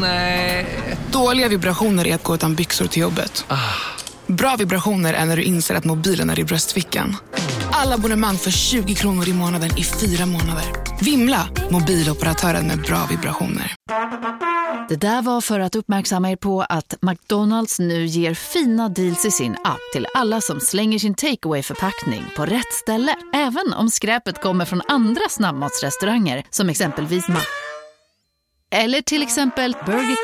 Nej. Dåliga vibrationer är att gå utan byxor till jobbet. Bra vibrationer är när du inser att mobilen är i bröstfickan. Alla abonnemang för 20 kronor i månaden i fyra månader. Vimla! Mobiloperatören med bra vibrationer. Det där var för att uppmärksamma er på att McDonalds nu ger fina deals i sin app till alla som slänger sin takeaway förpackning på rätt ställe. Även om skräpet kommer från andra snabbmatsrestauranger som exempelvis Ma... Eller till exempel Burger...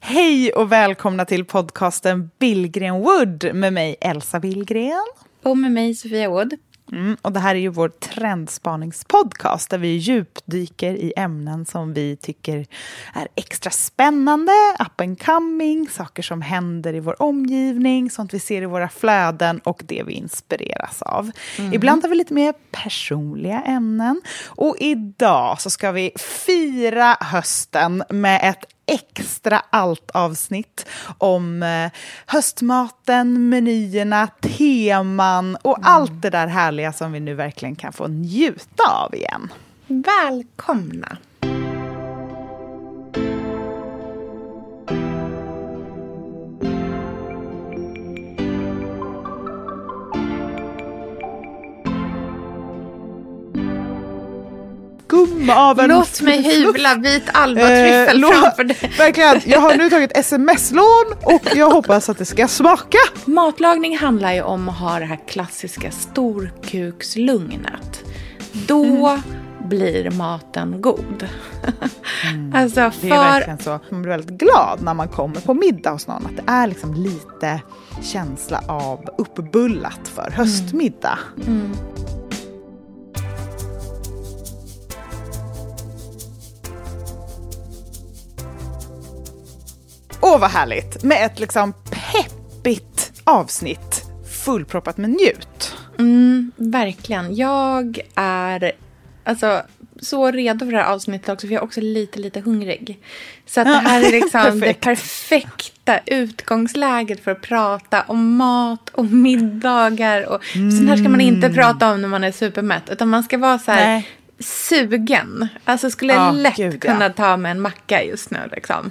Hej och välkomna till podcasten Billgren Wood med mig Elsa Billgren. Och med mig Sofia Wood. Mm, och det här är ju vår trendspaningspodcast där vi djupdyker i ämnen som vi tycker är extra spännande, up and coming, saker som händer i vår omgivning, sånt vi ser i våra flöden och det vi inspireras av. Mm. Ibland har vi lite mer personliga ämnen och idag så ska vi fira hösten med ett extra allt-avsnitt om eh, höstmaten, menyerna, teman och mm. allt det där härliga som vi nu verkligen kan få njuta av igen. Välkomna! Skumma av en... Låt mig hyvla vit albatryffel eh, framför dig. Verkligen, jag har nu tagit sms-lån och jag hoppas att det ska smaka. Matlagning handlar ju om att ha det här klassiska storkukslugnet. Då mm. blir maten god. Mm. alltså för... Det är verkligen så. Man blir väldigt glad när man kommer på middag hos någon. Att det är liksom lite känsla av uppbullat för höstmiddag. Mm. mm. Åh, vad härligt! Med ett liksom peppigt avsnitt fullproppat med njut. Mm, verkligen. Jag är alltså, så redo för det här avsnittet också, för jag är också lite, lite hungrig. Så att det här är liksom det perfekta utgångsläget för att prata om mat och middagar. Och mm. Sånt här ska man inte prata om när man är supermätt, utan man ska vara så här, Nej sugen. Alltså skulle oh, lätt Gud, kunna ja. ta med en macka just nu. Liksom.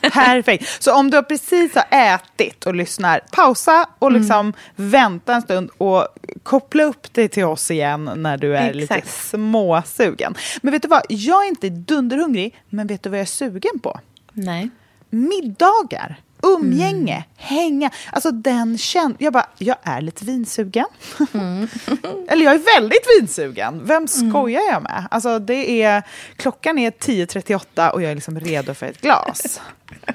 Perfekt. Så om du precis har ätit och lyssnar, pausa och mm. liksom mm. vänta en stund och koppla upp dig till oss igen när du är Exakt. lite småsugen. Men vet du vad, jag är inte dunderhungrig, men vet du vad jag är sugen på? Nej. Middagar umgänge, mm. hänga. Alltså den känslan. Jag bara, jag är lite vinsugen. Mm. Eller jag är väldigt vinsugen. Vem mm. skojar jag med? Alltså det är, klockan är 10.38 och jag är liksom redo för ett glas.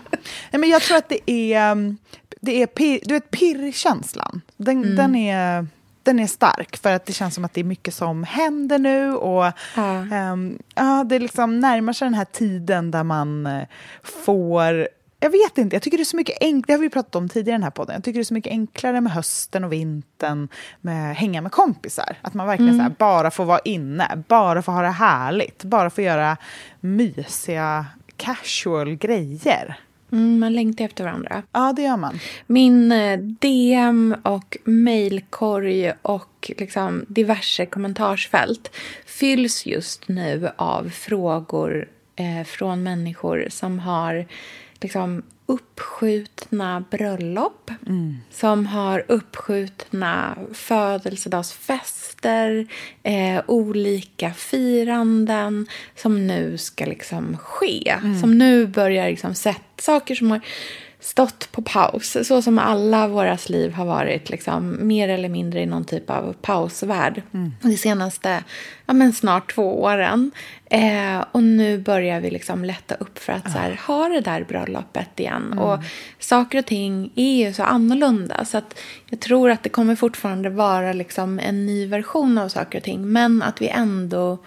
Nej, men jag tror att det är, det är pir, du vet, pirrkänslan. Den, mm. den är den är stark för att det känns som att det är mycket som händer nu och ja. Um, ja, det liksom närmar sig den här tiden där man uh, får jag vet inte, jag tycker det är så mycket enklare, det har vi pratat om tidigare i den här podden, jag tycker det är så mycket enklare med hösten och vintern, med hänga med kompisar. Att man verkligen mm. här, bara får vara inne, bara får ha det härligt, bara får göra mysiga casual grejer. Mm, man längtar efter varandra. Ja, det gör man. Min eh, DM och mejlkorg och liksom diverse kommentarsfält fylls just nu av frågor eh, från människor som har liksom uppskjutna bröllop mm. som har uppskjutna födelsedagsfester, eh, olika firanden som nu ska liksom ske. Mm. Som nu börjar liksom sätta saker som har stått på paus, så som alla våras liv har varit liksom, mer eller mindre i någon typ av pausvärld mm. de senaste ja, men snart två åren. Eh, och nu börjar vi liksom lätta upp för att så här, ha det där bröllopet igen. Mm. Och saker och ting är ju så annorlunda så att jag tror att det kommer fortfarande vara liksom en ny version av saker och ting men att vi ändå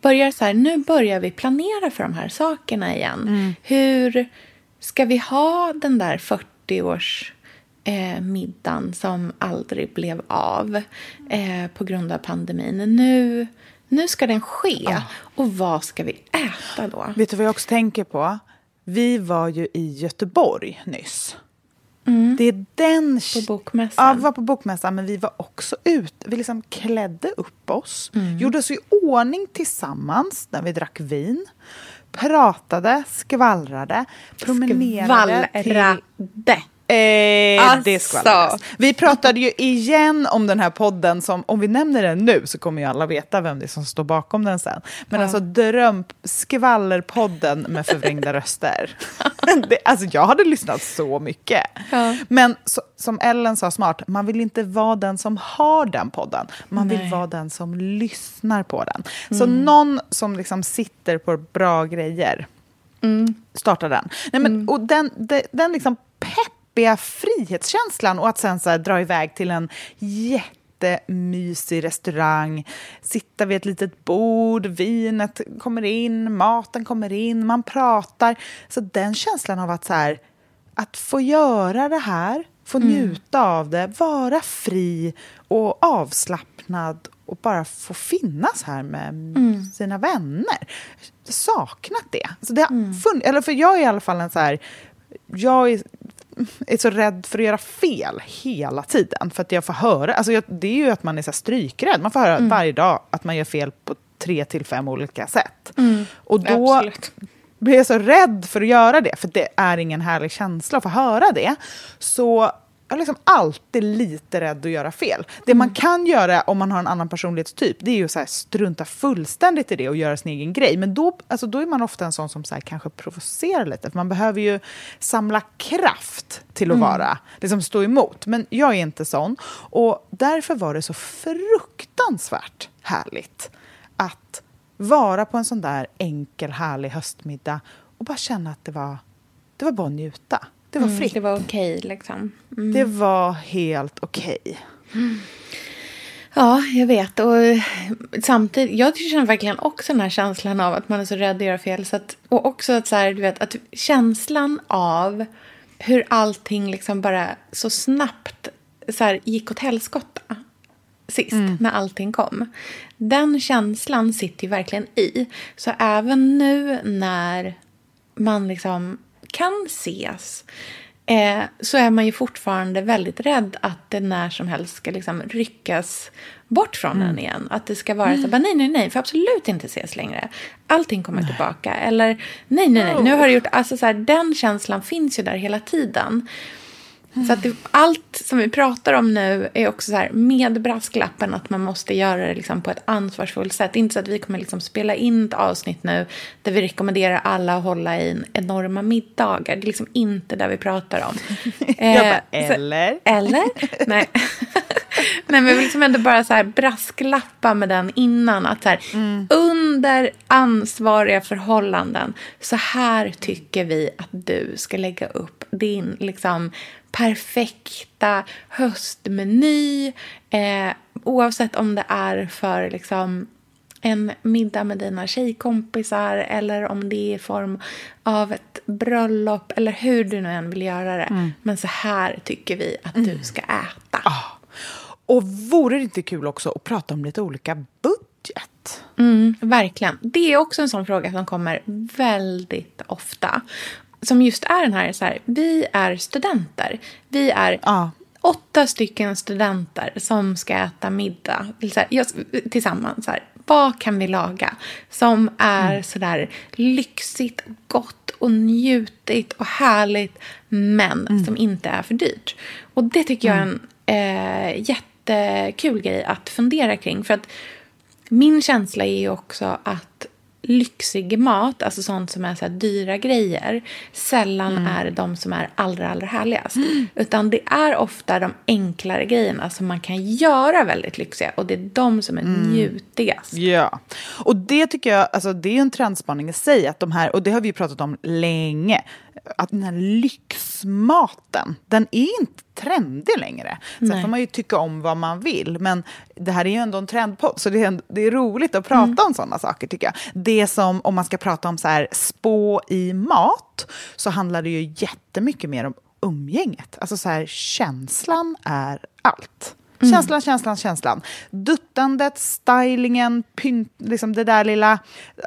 börjar så här, nu börjar vi planera för de här sakerna igen. Mm. Hur Ska vi ha den där 40-års eh, middagen som aldrig blev av eh, på grund av pandemin? Nu, nu ska den ske. Ja. Och vad ska vi äta då? Vet du vad jag också tänker på? Vi var ju i Göteborg nyss. Det är den... På bokmässan. Ja, vi var på bokmässan, men vi var också ute. Vi liksom klädde upp oss, Mm. gjorde oss i ordning tillsammans när vi drack vin, pratade, skvallrade, promenerade till... Eh, det Alltså. skvallrades. Vi pratade ju igen om den här podden som, om vi nämner den nu så kommer ju alla veta vem det är som står bakom den sen. Men alltså dröm, skvallerpodden med förvrängda röster. det, alltså jag hade lyssnat så mycket. Ja. Men så, som Ellen sa smart, man vill inte vara den som har den podden. Man vill Nej. vara den som lyssnar på den. Så någon som liksom sitter på bra grejer starta den. Nej, men, Och den, den, den liksom peppiga frihetskänslan och att sen så här dra iväg till en jättemysig restaurang, sitta vid ett litet bord, vinet kommer in, maten kommer in, man pratar. Så den känslan av att så här, att få göra det här, få njuta av det, vara fri och avslappnad och bara få finnas här med sina vänner. Jag har saknat det. Alltså det har funn- eller för jag är i alla fall en så här... Jag är, är så rädd för att göra fel hela tiden. För att jag får höra... Alltså jag, det är ju att man är så strykrädd. Man får höra varje dag att man gör fel på tre till fem olika sätt. Och då Absolut. blir jag så rädd för att göra det, för det är ingen härlig känsla att få höra det. Så jag är liksom alltid lite rädd att göra fel. Det man kan göra om man har en annan personlighetstyp, det är ju så här, strunta fullständigt i det och göra sin egen grej. Men då, alltså, då är man ofta en sån som så här, kanske provocerar lite, för man behöver ju samla kraft till att vara, liksom stå emot. Men jag är inte sån. Och därför var det så fruktansvärt härligt att vara på en sån där enkel, härlig höstmiddag och bara känna att det var, det var bara att njuta. Det var fritt. Det var okej liksom. Mm. Det var helt okej. Ja, jag vet. Och samtidigt, jag känner verkligen också den här känslan av att man är så rädd att göra fel. Så att, och också att, så här, du vet, att känslan av hur allting liksom bara så snabbt så här, gick åt helskotta sist, när allting kom. Den känslan sitter ju verkligen i. Så även nu när man liksom kan ses eh, så är man ju fortfarande väldigt rädd att det när som helst ska liksom ryckas bort från en igen. Att det ska vara så bara, nej, nej, nej, för absolut inte ses längre. Allting kommer tillbaka. Eller nej, nej, nej, nu har du gjort... Alltså så här, den känslan finns ju där hela tiden. Så att det, allt som vi pratar om nu är också så här med brasklappen att man måste göra det liksom på ett ansvarsfullt sätt. Inte så att vi kommer liksom spela in ett avsnitt nu där vi rekommenderar alla att hålla i en enorma middagar. Det är liksom inte det vi pratar om. Jag bara, Eh, så- eller? Eller? Nej. Nej, men jag vill liksom ändå bara så här brasklappa med den innan. Att så här, Under ansvariga förhållanden, så här tycker vi att du ska lägga upp din liksom, perfekta höstmeny. Eh, oavsett om det är för liksom, en middag med dina tjejkompisar eller om det är i form av ett bröllop eller hur du nu än vill göra det. Men så här tycker vi att du ska äta. Och vore det inte kul också att prata om lite olika budget? Mm, verkligen. Det är också en sån fråga som kommer väldigt ofta. Som just är den här, så här vi är studenter. Vi är Ja. åtta stycken studenter som ska äta middag här, jag, tillsammans. Så här, vad kan vi laga som är så där lyxigt, gott och njutigt och härligt men som inte är för dyrt? Och det tycker jag är en eh, jättekul grej att fundera kring. För att min känsla är ju också att lyxig mat, alltså sånt som är så dyra grejer, sällan är de som är allra, allra härligast. Utan det är ofta de enklare grejerna som man kan göra väldigt lyxiga och det är de som är njutigast. Ja, och det tycker jag, alltså det är en trendspaning i sig, att de här, och det har vi ju pratat om länge, att den här lyxmaten, den är inte trendig längre. Sen Nej. får man ju tycka om vad man vill, men det här är ju ändå en trendpodd, så det är, det är roligt att prata om sådana saker tycker jag. Det som, om man ska prata om så här spå i mat, så handlar det ju jättemycket mer om umgänget. Alltså så här, känslan är allt. Mm. Känslan, känslan, känslan. Duttandet, stylingen, pynt, liksom det där lilla...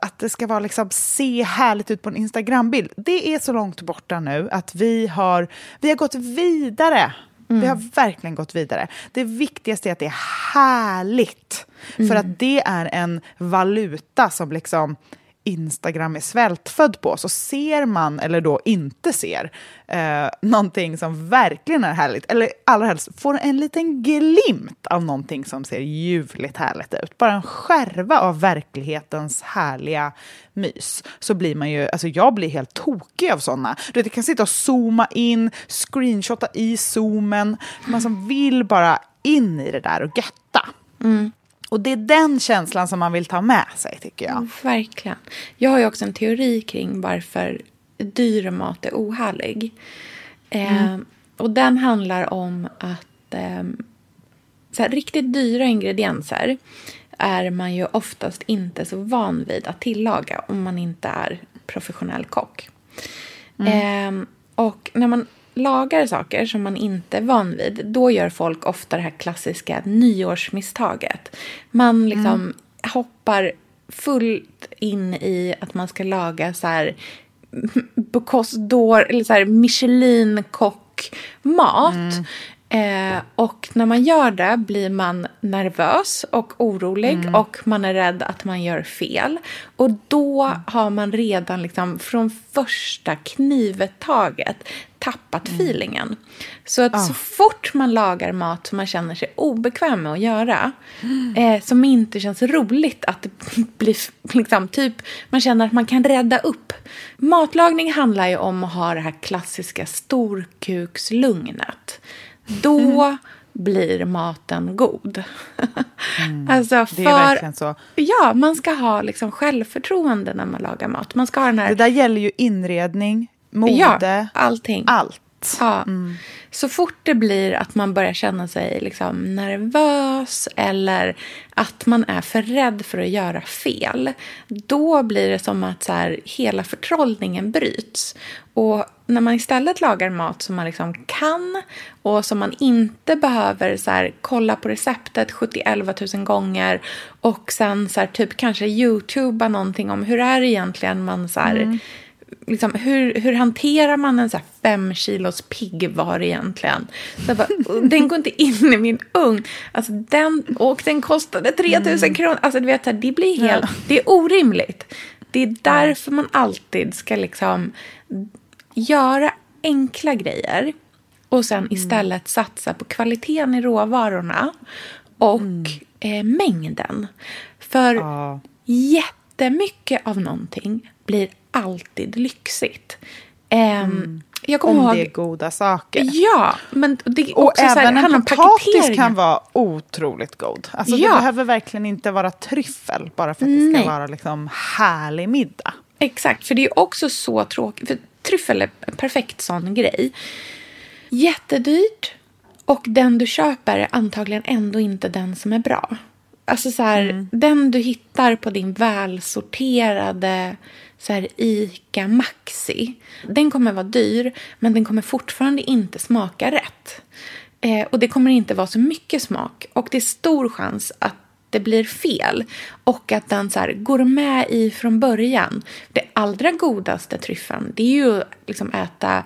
Att det ska vara liksom, se härligt ut på en Instagrambild. Det är så långt borta nu att vi har, vi har gått vidare. Mm. Vi har verkligen gått vidare. Det viktigaste är att det är härligt. Mm. För att det är en valuta som liksom Instagram är svältfödd på så ser man, eller då inte ser, eh, någonting som verkligen är härligt, eller allra helst får en liten glimt av någonting som ser ljuvligt härligt ut. Bara en skärva av verklighetens härliga mys. Så blir man ju, alltså jag blir helt tokig av sådana. Du vet, jag kan sitta och zooma in, screenshotta i zoomen. Man som vill bara in i det där och götta. Mm. Och det är den känslan som man vill ta med sig, tycker jag. Mm, verkligen. Jag har ju också en teori kring varför dyr mat är ohärlig. Eh, och den handlar om att eh, så här, riktigt dyra ingredienser är man ju oftast inte så van vid att tillaga om man inte är professionell kock. Mm. Eh, och när man lagar saker som man inte är van vid, då gör folk ofta det här klassiska nyårsmisstaget. Man liksom mm. hoppar fullt in i att man ska laga så här Bocuse d'Or, eller så här Michelin-kock-mat. Mm. Eh, och när man gör det blir man nervös och orolig mm. och man är rädd att man gör fel. Och då mm. har man redan liksom från första knivetaget tappat mm. feelingen. Så att oh. så fort man lagar mat som man känner sig obekväm med att göra, mm. eh, som inte känns roligt att blir liksom, typ, man känner att man kan rädda upp. Matlagning handlar ju om att ha det här klassiska storkukslugnet. Då mm. blir maten god. Mm. alltså för, det är verkligen så. Ja, man ska ha liksom självförtroende när man lagar mat. Man ska ha den här... Det där gäller ju inredning, mode, ja, allting. allt. Ja. Mm. Så fort det blir att man börjar känna sig liksom nervös eller att man är för rädd för att göra fel då blir det som att så här, hela förtrollningen bryts. Och när man istället lagar mat som man liksom kan och som man inte behöver så här, kolla på receptet 70 000 gånger och sen så här, typ kanske youtuba någonting om hur är det egentligen man så här, mm liksom, hur, hur hanterar man en så här fem kilos piggvar egentligen? Så bara, den går inte in i min ugn. Alltså, den, och den kostade 3000 mm. kronor. Alltså, du vet, det blir helt... Ja. Det är orimligt. Det är därför man alltid ska liksom göra enkla grejer och sen mm. istället satsa på kvaliteten i råvarorna och mm. eh, mängden. För ja. jättemycket av någonting blir alltid lyxigt. Um, mm. Jag om ihåg, det är goda saker. Ja, men det är och även här, en potatis kan vara otroligt god. Alltså, ja. Det behöver verkligen inte vara tryffel bara för att det ska vara liksom härlig middag. Exakt, för det är också så tråkigt. För tryffel är en perfekt sån grej. Jättedyrt och den du köper är antagligen ändå inte den som är bra. Alltså så här, mm. den du hittar på din välsorterade så här ICA Maxi. Den kommer vara dyr, men den kommer fortfarande inte smaka rätt. Eh, och det kommer inte vara så mycket smak. Och det är stor chans att det blir fel och att den så här, går med i från början. Det allra godaste tryffeln det är ju liksom äta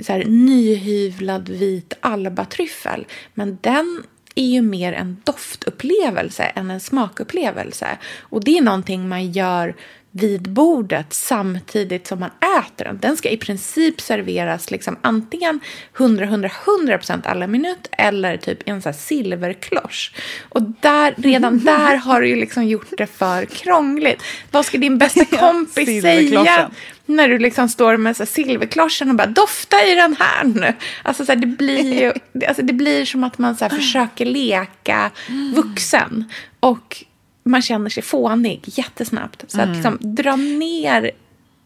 så här, nyhyvlad vit albatryffel. Men den är ju mer en doftupplevelse än en smakupplevelse. Och det är någonting man gör vid bordet samtidigt som man äter den. Den ska i princip serveras liksom antingen 100-100-100% alla minut eller typ i en sån silverklosch. Och där, redan där har du ju liksom gjort det för krångligt. Vad ska din bästa kompis säga när du liksom står med så silverkloschen och bara dofta i den här nu. Alltså så här, det blir ju, alltså det blir som att man så här, försöker leka vuxen. Och man känner sig fånig jättesnabbt. Så mm. att liksom, dra ner,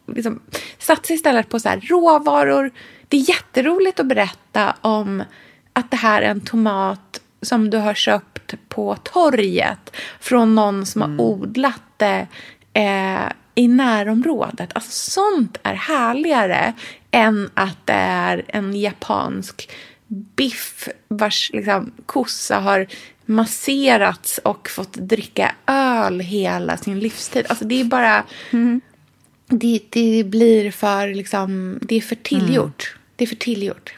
liksom, satsa istället på så här, råvaror. Det är jätteroligt att berätta om att det här är en tomat som du har köpt på torget från någon som mm. har odlat det eh, i närområdet. Alltså, sånt är härligare än att det är en japansk biff vars liksom, kossa har masserats och fått dricka öl hela sin livstid. Alltså det är bara... Mm. Det, det, blir för liksom... Det är för tillgjort. Mm. Det är för tillgjort.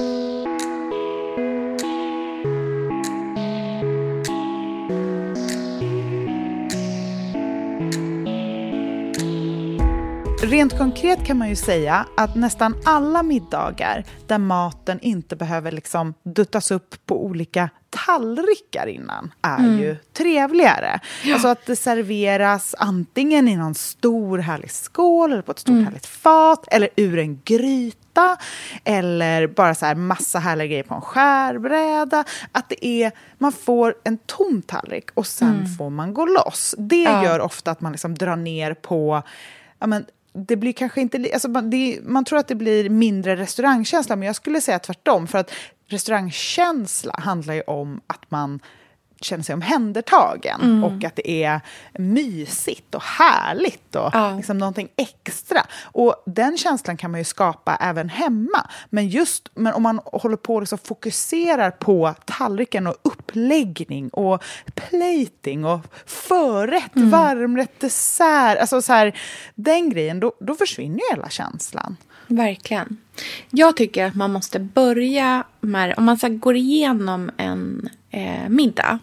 Rent konkret kan man ju säga att nästan alla middagar där maten inte behöver liksom duttas upp på olika tallrikar innan är mm. ju trevligare. Ja. Alltså att det serveras antingen i någon stor härlig skål eller på ett stort mm. härligt fat eller ur en gryta eller bara så här massa härliga grejer på en skärbräda. Att det är, man får en tom tallrik och sen mm. får man gå loss. Det ja. gör ofta att man liksom drar ner på ja, men, det blir kanske inte... Alltså man, det, man tror att det blir mindre restaurangkänsla, men jag skulle säga tvärtom. För att restaurangkänsla handlar ju om att man känner sig omhändertagen mm. och att det är mysigt och härligt och ja. liksom någonting extra. Och den känslan kan man ju skapa även hemma. Men just men om man håller på och liksom fokuserar på tallriken och uppläggning och plating och förrätt, mm. varmrätt, dessert, alltså så här, den grejen, då, då försvinner ju hela känslan. Verkligen. Jag tycker att man måste börja med, om man så går igenom en eh, middag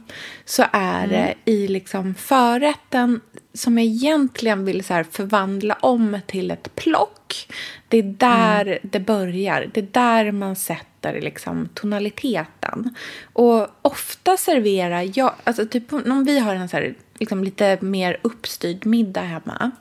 så är mm. det i liksom förrätten som jag egentligen vill så förvandla om till ett plock. Det är där mm. det börjar. Det är där man sätter liksom tonaliteten. Och ofta serverar jag, alltså typ om vi har en så här, liksom lite mer uppstyrd middag hemma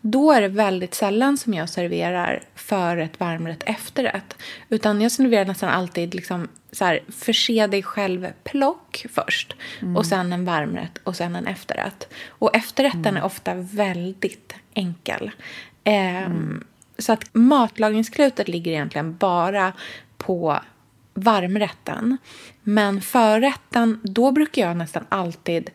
då är det väldigt sällan som jag serverar förrätt, varmrätt, efterrätt. Utan jag serverar nästan alltid liksom så här, förse dig själv-plock först. Mm. Och sen en varmrätt och sen en efterrätt. Och efterrätten mm. är ofta väldigt enkel. Eh, mm. Så att matlagningsklutet ligger egentligen bara på varmrätten. Men förrätten, då brukar jag nästan alltid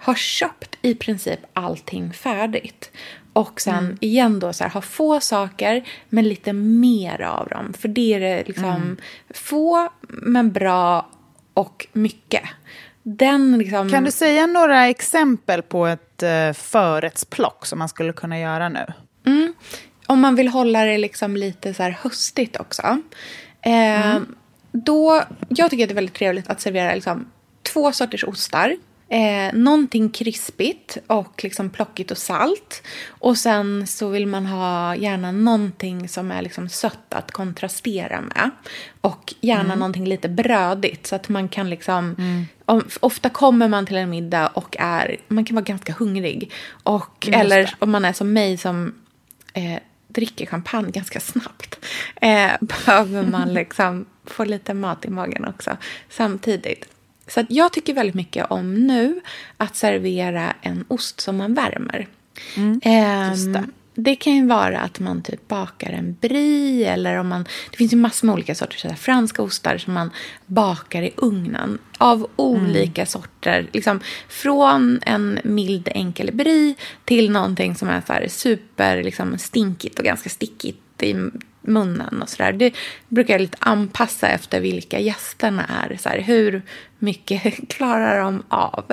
ha köpt i princip allting färdigt. Och sen mm. igen då så här, ha få saker men lite mer av dem. För det är det liksom mm. få men bra och mycket. Den liksom... Kan du säga några exempel på ett uh, förrättsplock som man skulle kunna göra nu? Mm. Om man vill hålla det liksom lite så här höstigt också. Eh, mm. då, jag tycker att det är väldigt trevligt att servera liksom två sorters ostar Eh, någonting krispigt och liksom plockigt och salt. Och sen så vill man ha gärna någonting som är liksom sött att kontrastera med. Och gärna mm. någonting lite brödigt så att man kan liksom... Mm. Om, ofta kommer man till en middag och är, man kan vara ganska hungrig. Och, eller om man är som mig som eh, dricker champagne ganska snabbt. Eh, behöver man liksom få lite mat i magen också samtidigt. Så jag tycker väldigt mycket om nu att servera en ost som man värmer. Mm, eh, det. det. kan ju vara att man typ bakar en brie eller om man... Det finns ju massor med olika sorters franska ostar som man bakar i ugnen av olika mm. sorter. Liksom, från en mild enkel brie till någonting som är så här super liksom, stinkigt och ganska stickigt i munnen och sådär. Det brukar jag lite anpassa efter vilka gästerna är. Så här, hur mycket klarar de av?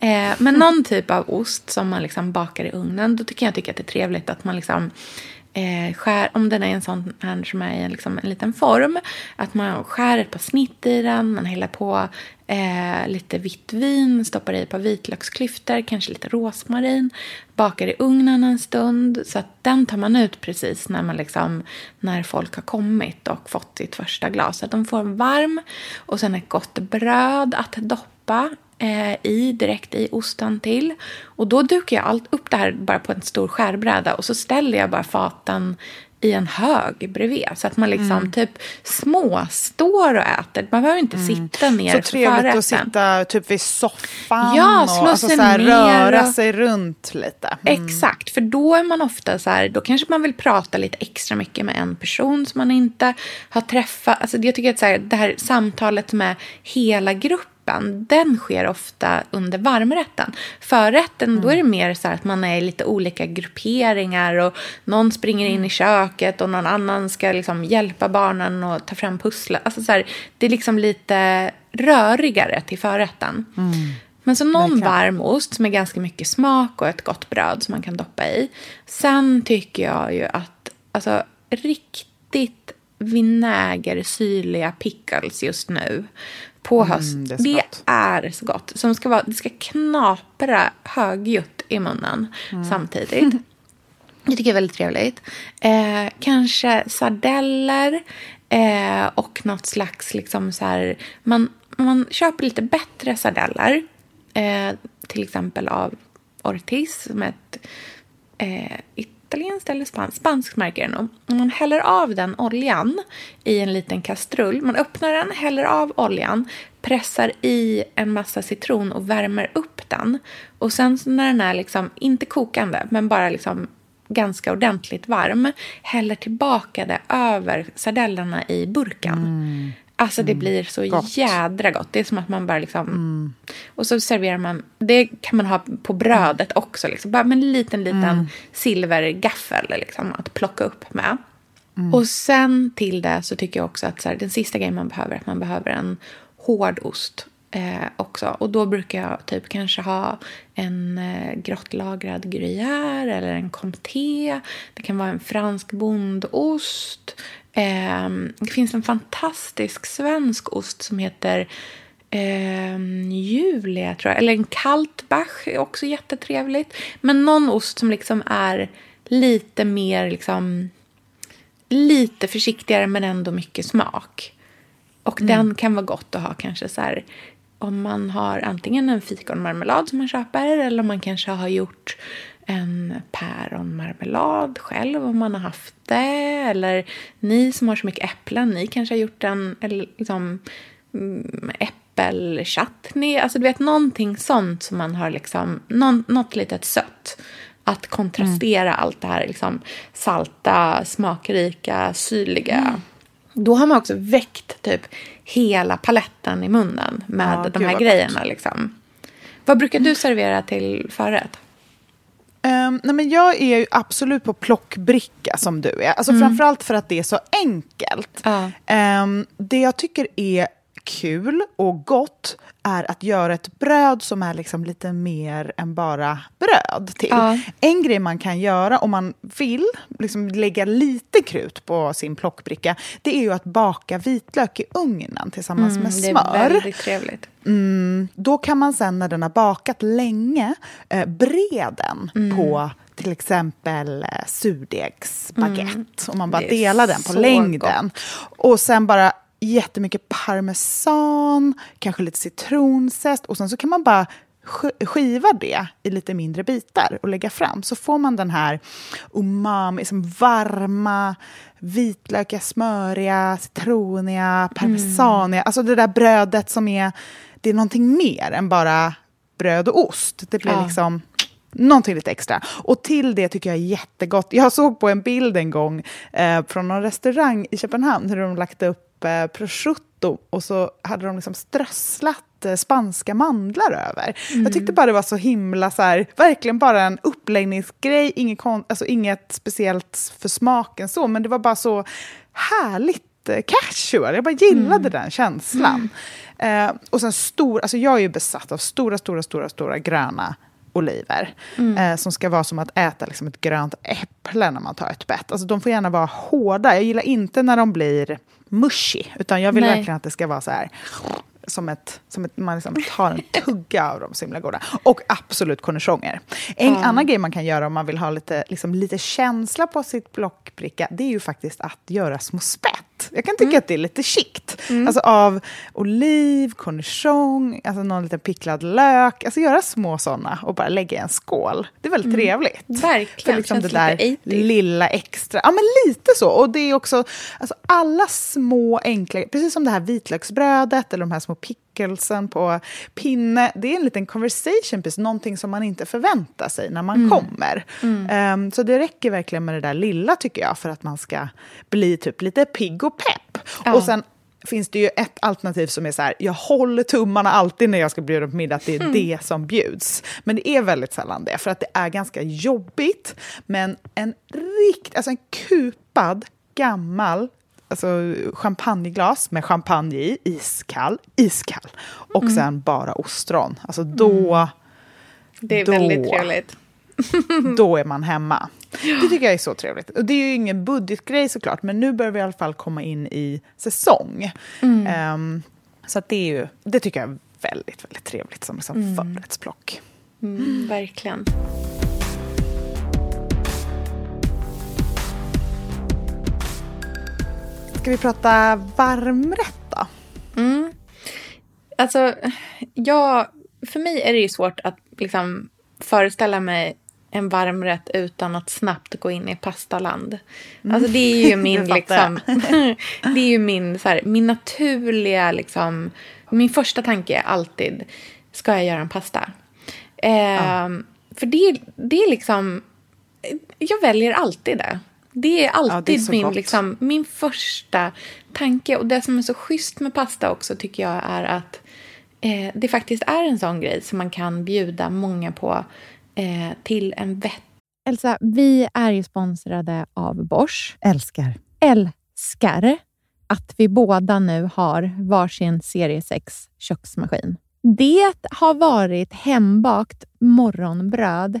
Eh, men någon typ av ost som man liksom bakar i ugnen, då tycker jag, tycker att det är trevligt att man liksom eh, skär, om den är en sån här som är i en, liksom, en liten form, att man skär ett par snitt i den, man häller på eh, lite vitt vin, stoppar i ett par vitlöksklyftor, kanske lite rosmarin, bakar i ugnen en stund så att den tar man ut precis när, man liksom, när folk har kommit och fått sitt första glas. Så att de får en varm och sen ett gott bröd att doppa eh, i direkt i osten till. Och då dukar jag allt upp det här bara på en stor skärbräda och så ställer jag bara faten i en hög bredvid. Så att man liksom mm. typ småstår och äter. Man behöver inte mm. sitta ner Så trevligt att sitta typ vid soffan ja, och alltså, så här, röra och... sig runt lite. Mm. Exakt, för då är man ofta så här, då kanske man vill prata lite extra mycket med en person som man inte har träffat. Alltså jag tycker att så här, det här samtalet med hela gruppen doppen, den sker ofta under varmrätten. Förrätten, mm. då är det mer så att man är i lite olika grupperingar och någon springer in i köket och någon annan ska liksom hjälpa barnen och ta fram pusslet. Alltså så här, det är liksom lite rörigare till förrätten. Mm. Men så någon Verkligen. varm ost är ganska mycket smak och ett gott bröd som man kan doppa i. Sen tycker jag ju att alltså, riktigt vinägersyrliga pickles just nu på mm, höst. Mm, det, är det är så gott. Som ska vara, det ska knapra högljutt i munnen mm. samtidigt. Det tycker jag är väldigt trevligt. Eh, kanske sardeller eh, och något slags liksom så här... Man, man köper lite bättre sardeller. Eh, till exempel av Ortiz som är ett eh, italienskt eller spanskt, spanskt märke nog. Man häller av den oljan i en liten kastrull. Man öppnar den, häller av oljan, pressar i en massa citron och värmer upp den. Och sen när den är liksom, inte kokande, men bara liksom ganska ordentligt varm, häller tillbaka det över sardellerna i burken. Mm. Alltså det mm. blir så gott. jädra gott. Det är som att man bara liksom... Mm. Och så serverar man... Det kan man ha på brödet också. Liksom. Bara med en liten, liten mm. silvergaffel liksom, att plocka upp med. Mm. Och sen till det så tycker jag också att så här, den sista grejen man behöver är att man behöver en hård ost eh, också. Och då brukar jag typ kanske ha en eh, grottlagrad gruyère eller en comté. Det kan vara en fransk bondost. Eh, det finns en fantastisk svensk ost som heter eh, Julia, tror jag. Eller en Kaltbach är också jättetrevligt. Men någon ost som liksom är lite mer liksom lite försiktigare men ändå mycket smak. Och mm. den kan vara gott att ha kanske så här om man har antingen en fikonmarmelad som man köper eller om man kanske har gjort en päronmarmelad själv om man har haft det. Eller ni som har så mycket äpplen, ni kanske har gjort en eller liksom, mm, äppelchutney. Alltså du vet någonting sånt som man har liksom, någon, något litet sött. Att kontrastera mm. allt det här liksom, salta, smakrika, syrliga. Mm. Då har man också väckt typ hela paletten i munnen med ja, de här grejerna. Liksom. Vad brukar du servera till förrätt? Um, nej men jag är ju absolut på plockbricka som du är. Alltså mm. Framförallt för att det är så enkelt. Uh. Um, det jag tycker är kul och gott är att göra ett bröd som är liksom lite mer än bara bröd till. Ja. En grej man kan göra om man vill liksom lägga lite krut på sin plockbricka det är ju att baka vitlök i ugnen tillsammans mm, med smör. Det är väldigt trevligt. Mm, då kan man sen när den har bakat länge eh, bre den mm. på till exempel eh, surdegsbaguette. Mm. Och man bara delar den på längden. Gott. Och sen bara jättemycket parmesan, kanske lite citronzest och sen så kan man bara skiva det i lite mindre bitar och lägga fram. Så får man den här umami, som varma, vitlökiga, smöriga, citroniga, parmesaniga. Mm. Alltså det där brödet som är, det är någonting mer än bara bröd och ost. Det blir ja. liksom någonting lite extra. Och till det tycker jag är jättegott. Jag såg på en bild en gång eh, från någon restaurang i Köpenhamn hur de lagt upp eh, prosciutto och så hade de liksom strösslat eh, spanska mandlar över. Mm. Jag tyckte bara det var så himla, så här, verkligen bara en uppläggningsgrej, inget, alltså inget speciellt för smaken så, men det var bara så härligt eh, casual. Jag bara gillade mm. den känslan. Mm. Eh, och sen stor, alltså jag är ju besatt av stora, stora, stora, stora gröna oliver. Mm. Eh, som ska vara som att äta liksom, ett grönt äpple när man tar ett bett. Alltså, de får gärna vara hårda. Jag gillar inte när de blir mushy. Utan jag vill Nej. verkligen att det ska vara så här som ett, som ett, man liksom tar en tugga av dem, så himla goda. Och absolut cornichoner. En mm. annan grej man kan göra om man vill ha lite, liksom, lite känsla på sitt blockbricka, det är ju faktiskt att göra små spett. Jag kan tycka mm. att det är lite chict. Mm. Alltså av oliv, cornichon, alltså någon liten picklad lök. Alltså göra små såna och bara lägga i en skål. Det är väldigt mm. trevligt. Verkligen. För liksom det där lilla extra. Ja, men lite så. Och det är också alltså alla små enkla, precis som det här vitlöksbrödet eller de här små pickelsen på pinne. Det är en liten conversation piece, någonting som man inte förväntar sig när man mm. kommer. Mm. Um, så det räcker verkligen med det där lilla tycker jag för att man ska bli typ lite pigg och pepp. Ja. Och sen finns det ju ett alternativ som är så här, jag håller tummarna alltid när jag ska bjuda på middag, att det är det som bjuds. Men det är väldigt sällan det, för att det är ganska jobbigt. Men en rikt, alltså en kupad, gammal alltså champagneglas med champagne i, iskall, iskall. Och mm. sen bara ostron. Alltså då... Mm. Det är då, väldigt trevligt. då är man hemma. Det tycker jag är så trevligt. Och det är ju ingen budgetgrej såklart, men nu börjar vi i alla fall komma in i säsong. Mm. Um, så att det, är ju, det tycker jag är väldigt, väldigt trevligt som liksom mm. förrättsplock. Mm, verkligen. Ska vi prata varmrätt då? Mm. Alltså, ja, för mig är det ju svårt att liksom föreställa mig en varmrätt utan att snabbt gå in i pastaland. Mm. Alltså det är ju min, liksom, det är ju min, så här, min naturliga, liksom, min första tanke är alltid, ska jag göra en pasta? Eh, ja. För det, det är liksom, jag väljer alltid det. Det är alltid ja, det är min, liksom, min första tanke. Och det som är så schysst med pasta också tycker jag är att eh, det faktiskt är en sån grej som man kan bjuda många på eh, till en vett. Elsa, vi är ju sponsrade av Bosch. Älskar. Älskar att vi båda nu har varsin serie 6 köksmaskin. Det har varit hembakt morgonbröd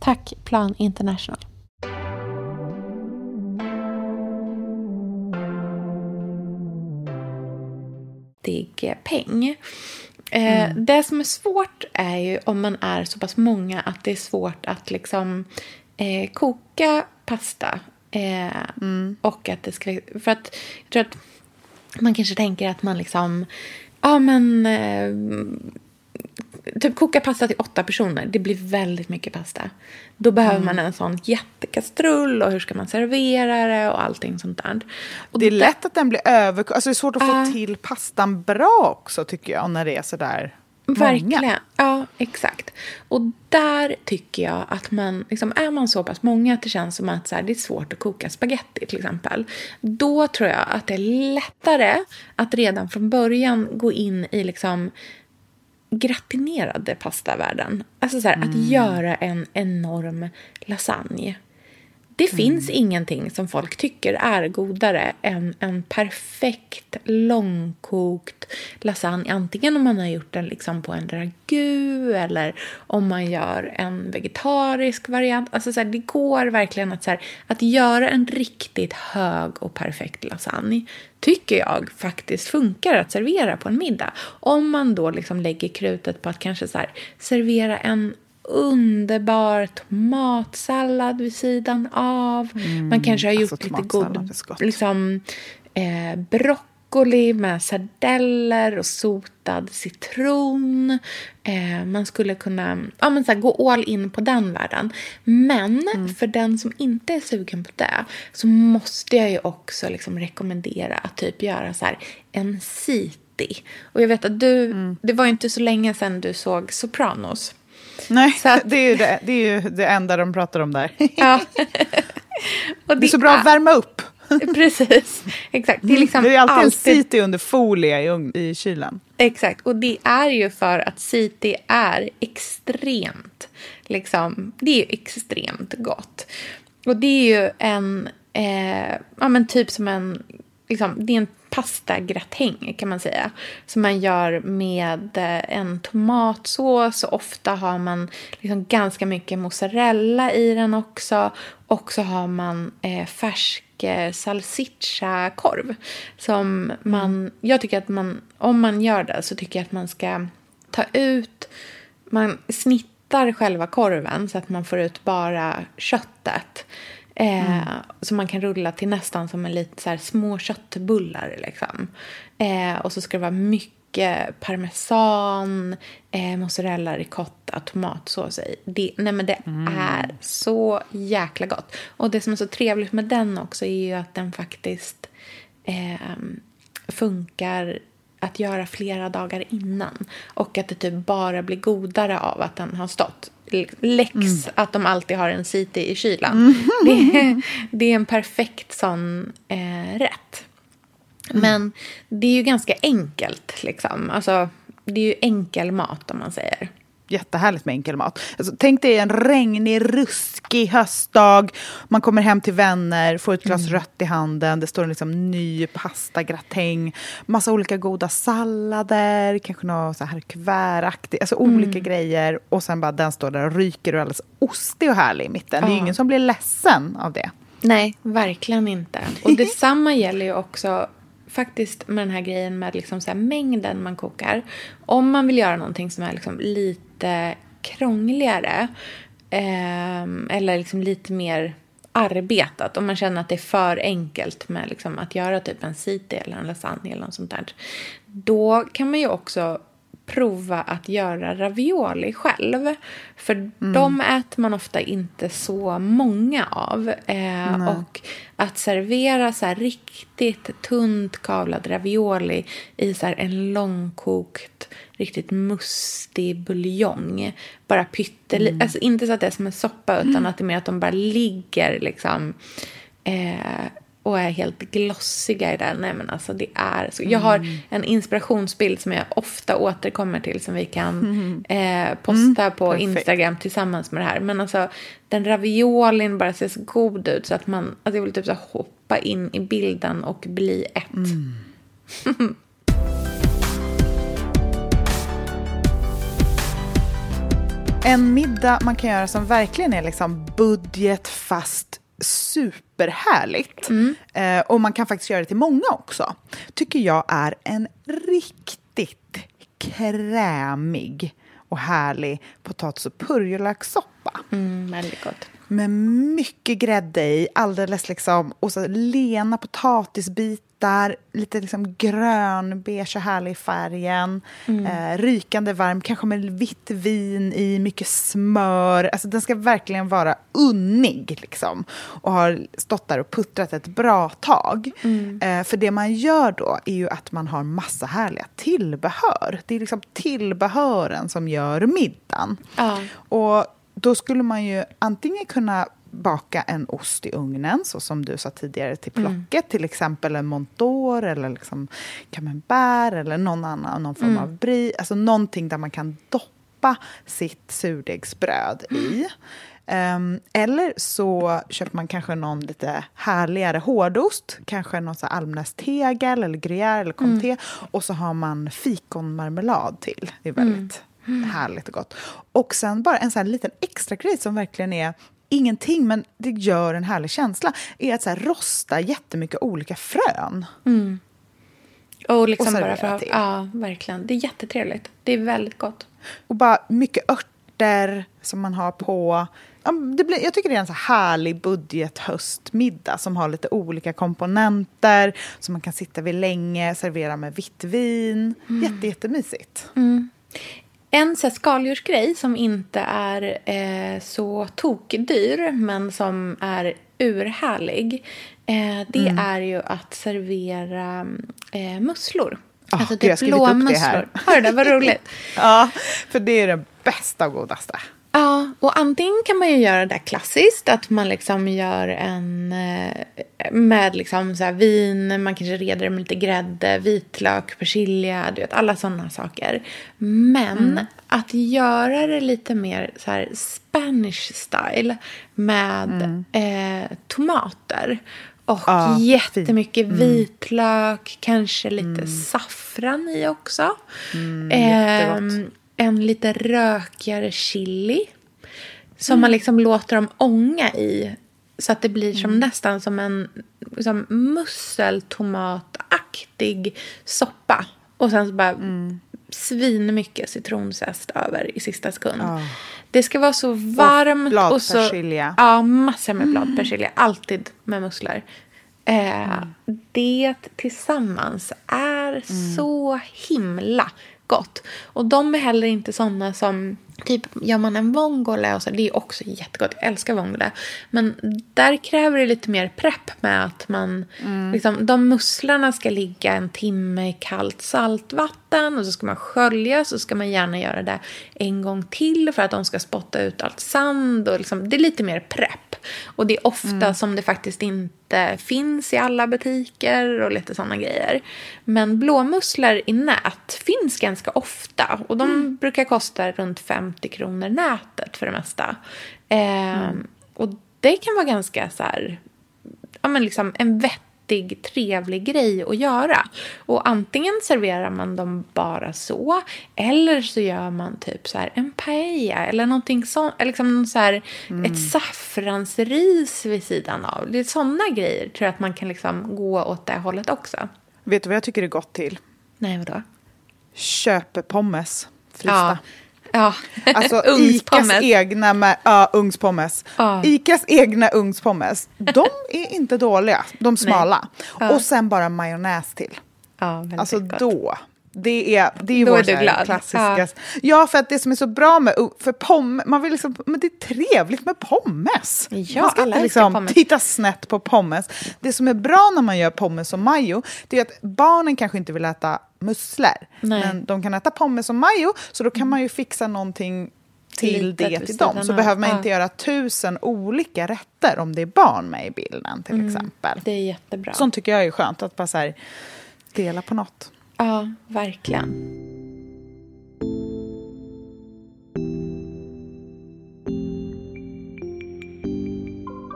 Tack Plan International. peng. Eh, Det som är svårt är ju om man är så pass många att det är svårt att liksom eh, koka pasta. Eh, Och att det ska... För att jag tror att man kanske tänker att man liksom... Ja, men... Typ koka pasta till åtta personer, det blir väldigt mycket pasta. Då behöver man en sån jättekastrull och hur ska man servera det och allting sånt där. Och Det är lätt att den blir över... Alltså det är svårt att Ja. få till pastan bra också tycker jag, när det är sådär Verkligen. många. Ja, exakt. Och där tycker jag att man, liksom, är man så pass många att det känns som att så här, det är svårt att koka spaghetti till exempel. Då tror jag att det är lättare att redan från början gå in i liksom gratinerade pastavärlden. Alltså så här, att göra en enorm lasagne. Det finns ingenting som folk tycker är godare än en perfekt långkokt lasagne. Antingen om man har gjort den liksom på en ragu eller om man gör en vegetarisk variant. Alltså så här, det går verkligen att, så här, att göra en riktigt hög och perfekt lasagne tycker jag faktiskt funkar att servera på en middag. Om man då liksom lägger krutet på att kanske så här, servera en underbar tomatsallad vid sidan av. Man kanske har gjort alltså lite god liksom, eh, broccoli med sardeller och sotad citron. Eh, man skulle kunna ja, men så här, gå all in på den världen. Men för den som inte är sugen på det så måste jag ju också liksom rekommendera att typ göra så här en siti. Och jag vet att du, det var inte så länge sedan du såg Sopranos. Nej, att- det, är ju det, det är ju det enda de pratar om där. Ja. Och Det är så bra att värma upp. Precis, exakt. Det är, liksom Det är alltid, alltid en city under folie i, i kylen. Exakt, och det är ju för att city är extremt, liksom, det är ju extremt gott. Och det är ju en, eh, ja men typ som en, liksom, det är en pastagratäng kan man säga. Som man gör med eh, en tomatsås. Och ofta har man liksom ganska mycket mozzarella i den också. Och så har man eh, färsk eh, salsiccia-korv. Som man, jag tycker att man, om man gör det så tycker jag att man ska ta ut, man snittar själva korven så att man får ut bara köttet. Eh, mm. Så man kan rulla till nästan som en lite så här små köttbullar. Liksom. Eh, och så ska det vara mycket parmesan, eh, mozzarella, ricotta, tomatsås i. Det, nej men det mm. är så jäkla gott. Och det som är så trevligt med den också är ju att den faktiskt eh, funkar att göra flera dagar innan. Och att det typ bara blir godare av att den har stått. Läx mm. att de alltid har en city i kylan. Mm. Det, är, det, är en perfekt sån eh, rätt. Mm. Men det är ju ganska enkelt. Liksom. Alltså, det är ju enkel mat om man säger jättehärligt med enkel mat. Alltså, tänk dig en regnig, ruskig höstdag. Man kommer hem till vänner, får ett glas mm. rött i handen. Det står en liksom ny pastagratäng. Massa olika goda sallader. Kanske något så här kuvertaktigt. Alltså mm. olika grejer. Och sen bara den står där och ryker och är alldeles ostig och härlig i mitten. Ja. Det är ingen som blir ledsen av det. Nej, verkligen inte. Och detsamma gäller ju också faktiskt med den här grejen med liksom så mängden man kokar. Om man vill göra någonting som är liksom lite krångligare eh, eller liksom lite mer arbetat. Om man känner att det är för enkelt med liksom att göra typ en city eller en lasagne eller något sånt där. Då kan man ju också prova att göra ravioli själv. För mm. de äter man ofta inte så många av. Eh, och att servera så riktigt tunt kavlad ravioli i så en långkokt, riktigt mustig buljong. Bara pyttelite. Mm. Alltså inte så att det är som en soppa utan mm. att det är mer att de bara ligger liksom eh, och är helt glossiga i den. Nej, men alltså, det är så. Jag har mm. en inspirationsbild som jag ofta återkommer till som vi kan mm. eh, posta mm. på Perfekt. Instagram tillsammans med det här. Men alltså, den raviolin bara ser så god ut så att man, alltså, jag vill typ så hoppa in i bilden och bli ett. Mm. en middag man kan göra som verkligen är liksom budget fast superhärligt. Mm. Eh, och man kan faktiskt göra det till många också. Tycker jag är en riktigt krämig och härlig potatis och purjolökssoppa. Mm, väldigt gott. Med mycket grädde i, alldeles liksom, och så lena potatisbitar bitar, lite liksom grön, beige och härlig i färgen. Mm. Eh, rykande varm, kanske med vitt vin i, mycket smör. Alltså den ska verkligen vara unnig liksom. Och har stått där och puttrat ett bra tag. Mm. Eh, för det man gör då är ju att man har massa härliga tillbehör. Det är liksom tillbehören som gör middagen. Ja. Och då skulle man ju antingen kunna baka en ost i ugnen, så som du sa tidigare, till mm. plocket. Mm. Till exempel en montor eller liksom camembert eller någon annan någon form mm. av brie. Alltså någonting där man kan doppa sitt surdegsbröd i. Um, eller så köper man kanske någon lite härligare hårdost, kanske någon almnästegel eller gruyère eller comté. Mm. Och så har man fikonmarmelad till. Det är väldigt mm. härligt och gott. Och sen bara en sån liten extra grej som verkligen är ingenting, men det gör en härlig känsla, är att så här, rosta jättemycket olika frön. Mm. Och liksom och bara för att, Ja, verkligen. Det är jättetrevligt. Det är väldigt gott. Och bara mycket örter som man har på. Det blir, jag tycker det är en så härlig budgethöstmiddag som har lite olika komponenter som man kan sitta vid länge, servera med vitt vin. Mm. Jätte, jättemysigt. Mm. En så skaldjursgrej som inte är eh, så tokdyr men som är urhärlig eh, det mm. är ju att servera eh, musslor. Oh, alltså typ blå musslor. Har du det? Vad roligt. ja, för det är det bästa och godaste. Ja, och antingen kan man ju göra det klassiskt, att man liksom gör en eh, med liksom så vin, man kanske reder det med lite grädde, vitlök, persilja, du vet, alla sådana saker. Men mm. att göra det lite mer så här Spanish style med mm. eh, tomater Och Ja, jättemycket vitlök, kanske lite saffran i också. jättegott. En lite rökigare chili. Som man liksom låter dem ånga i. Så att det blir som nästan som en liksom musseltomataktig soppa. Och sen så bara svinmycket citronzest över i sista sekund. Det ska vara så varmt. Och, så, bladpersilja. Ja, massor med bladpersilja. Alltid med musslor. Eh, Det tillsammans är så himla gott. Och de är heller inte såna som... Typ gör man en vongole, och så, det är också jättegott. Jag älskar vongole. Men där kräver det lite mer prepp med att man... Liksom, de musslorna ska ligga en timme i kallt saltvatten och så ska man skölja. Så ska man gärna göra det en gång till för att de ska spotta ut allt sand. Och liksom, det är lite mer prepp. Och det är ofta som det faktiskt inte finns i alla butiker och lite sådana grejer. Men blåmusslor i nät finns ganska ofta och de brukar kosta runt 50 kronor nätet för det mesta. Ehm, Och det kan vara ganska så här, ja men liksom en vettig, trevlig grej att göra. Och antingen serverar man dem bara så, eller så gör man typ så här en paella eller någonting sånt, liksom så här, ett saffransris vid sidan av. Det är sådana grejer tror jag att man kan liksom gå åt det hållet också. Vet du vad jag tycker är gott till? Nej, vadå? Köpepommes. Frysta. Ja. Alltså Icas egna med, ja, ugnspommes. Ja. Icas egna ugnspommes. De är inte dåliga, de smala. Ja. Och sen bara majonnäs till. Ja, Alltså gott. då. Det är, det är Då vår är klassiska... Ja. Ja. för att det som är så bra med för pommes, man vill liksom, men det är trevligt med pommes. Ja, man ska inte liksom pommes. titta snett på pommes. Det som är bra när man gör pommes och majo, det är att barnen kanske inte vill äta musslor, Nej. men de kan äta pommes och majo, så då kan man ju fixa någonting till Litet det till dem. Så behöver man Ja. inte göra tusen olika rätter om det är barn med i bilden till exempel. Det är jättebra. Sånt tycker jag är skönt, att bara här, dela på något. Ja, verkligen.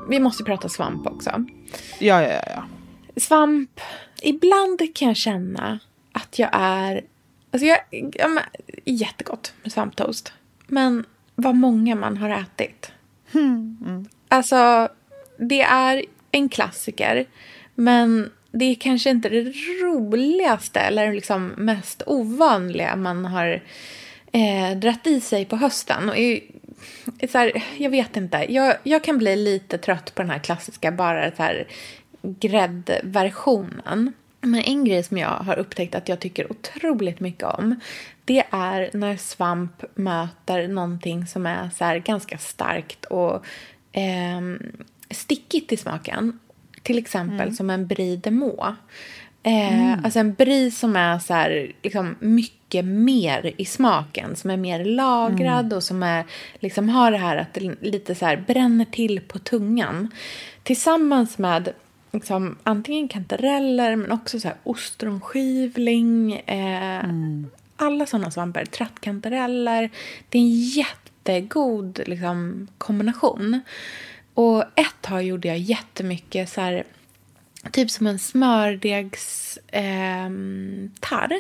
Vi måste prata svamp också. Ja, ja. ja. Svamp, ibland kan jag känna att jag är... Alltså jag, ja, men, jättegott med svamptoast. Men vad många man har ätit. Alltså, det är en klassiker. Men det är kanske inte det roligaste eller liksom mest ovanliga man har eh, dratt i sig på hösten. Och är, är så här, jag vet inte. Jag, jag kan bli lite trött på den här klassiska bara så här gräddversionen. Men en grej som jag har upptäckt att jag tycker otroligt mycket om det är när svamp möter någonting som är så ganska starkt och ehm, stickigt i smaken. Till exempel som en brie de mois. Eh, Alltså en brie som är så här, liksom mycket mer i smaken. Som är mer lagrad och som är, liksom har det här att det lite så här bränner till på tungan. Tillsammans med liksom, antingen kantareller men också så här ostronskivling. Eh, Alla sådana svampar. Trattkantareller. Det är en jättegod liksom, kombination. Och ett tag gjorde jag jättemycket så här typ som en smördegstart ehm, eh,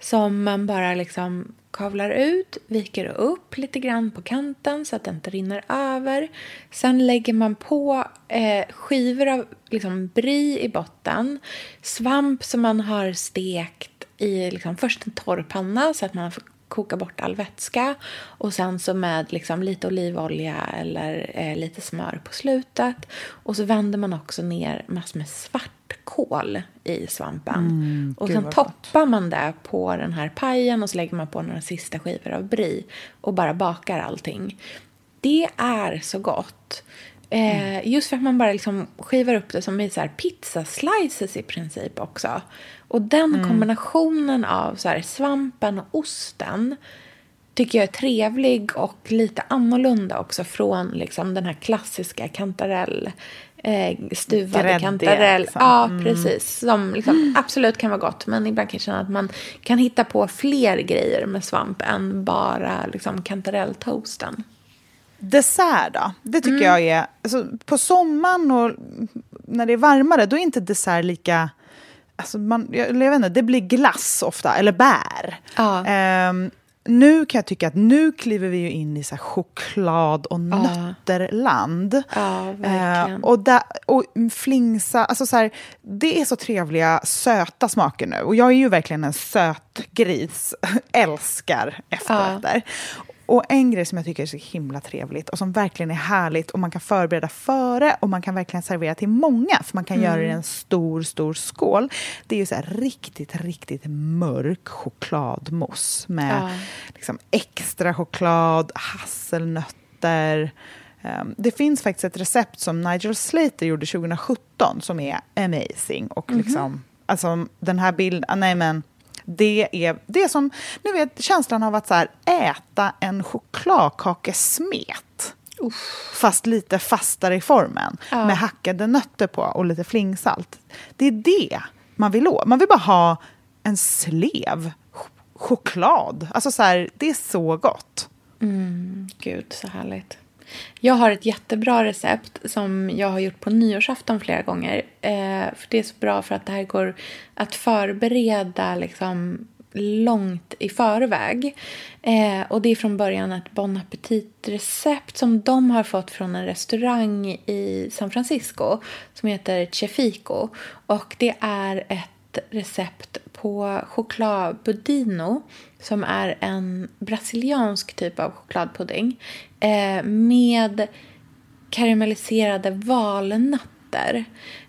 som man bara liksom kavlar ut, viker upp lite grann på kanten så att det inte rinner över. Sen lägger man på eh, skivor av liksom, brie i botten, svamp som man har stekt i liksom, först en torr panna så att man koka bort all vätska och sen så med liksom lite olivolja eller eh, lite smör på slutet. Och så vänder man också ner massor med svartkål i svampen. och gud sen toppar man det på den här pajen och så lägger man på några sista skivor av brie och bara bakar allting. Det är så gott. Eh, just för att man bara liksom skivar upp det som i så här pizza slices i princip också. Och den kombinationen av så här svampen och osten tycker jag är trevlig och lite annorlunda också från liksom den här klassiska kantarell eh, stuvade Gräddiga, kantarell. liksom. Ja, precis. Som liksom absolut kan vara gott, men ibland kan jag känna att man kan hitta på fler grejer med svamp än bara liksom kantarelltoasten. Dessert då? Det tycker Mm. jag är... Alltså, på sommaren och när det är varmare, då är inte dessert lika... Alltså man, jag, jag vet inte, det blir glass ofta, eller bär. Ja. Ehm, nu kan jag tycka att nu kliver vi ju in i så choklad och nötterland. Ja. Eh, och, där, och flingsa, alltså så här, det är så trevliga söta smaker nu. Och jag är ju verkligen en sötgris, älskar efterrätter. Och en grej som jag tycker är så himla trevligt och som verkligen är härligt och man kan förbereda före och man kan verkligen servera till många för man kan göra det i en stor, stor skål. Det är ju så riktigt, riktigt mörk chokladmousse med Ja. liksom extra choklad, hasselnötter. Um, det finns faktiskt ett recept som Nigel Slater gjorde 2017 som är amazing. Och liksom, alltså den här bilden, ah, nej men det är, det är som, ni vet känslan av att så här, äta en chokladkakesmet. Fast lite fastare i formen. Ja. Med hackade nötter på och lite flingsalt. Det är det man vill åt. Man vill bara ha en slev ch- choklad. Alltså så här, det är så gott. Gud, så härligt. Jag har ett jättebra recept som jag har gjort på nyårsafton flera gånger. Eh, för Det är så bra för att det här går att förbereda liksom långt i förväg. Eh, och Det är från början ett Bon Appetit-recept som de har fått från en restaurang i San Francisco som heter Chefico. Och Det är ett recept på choklad budino som är en brasiliansk typ av chokladpudding eh, med karamelliserade valnötter.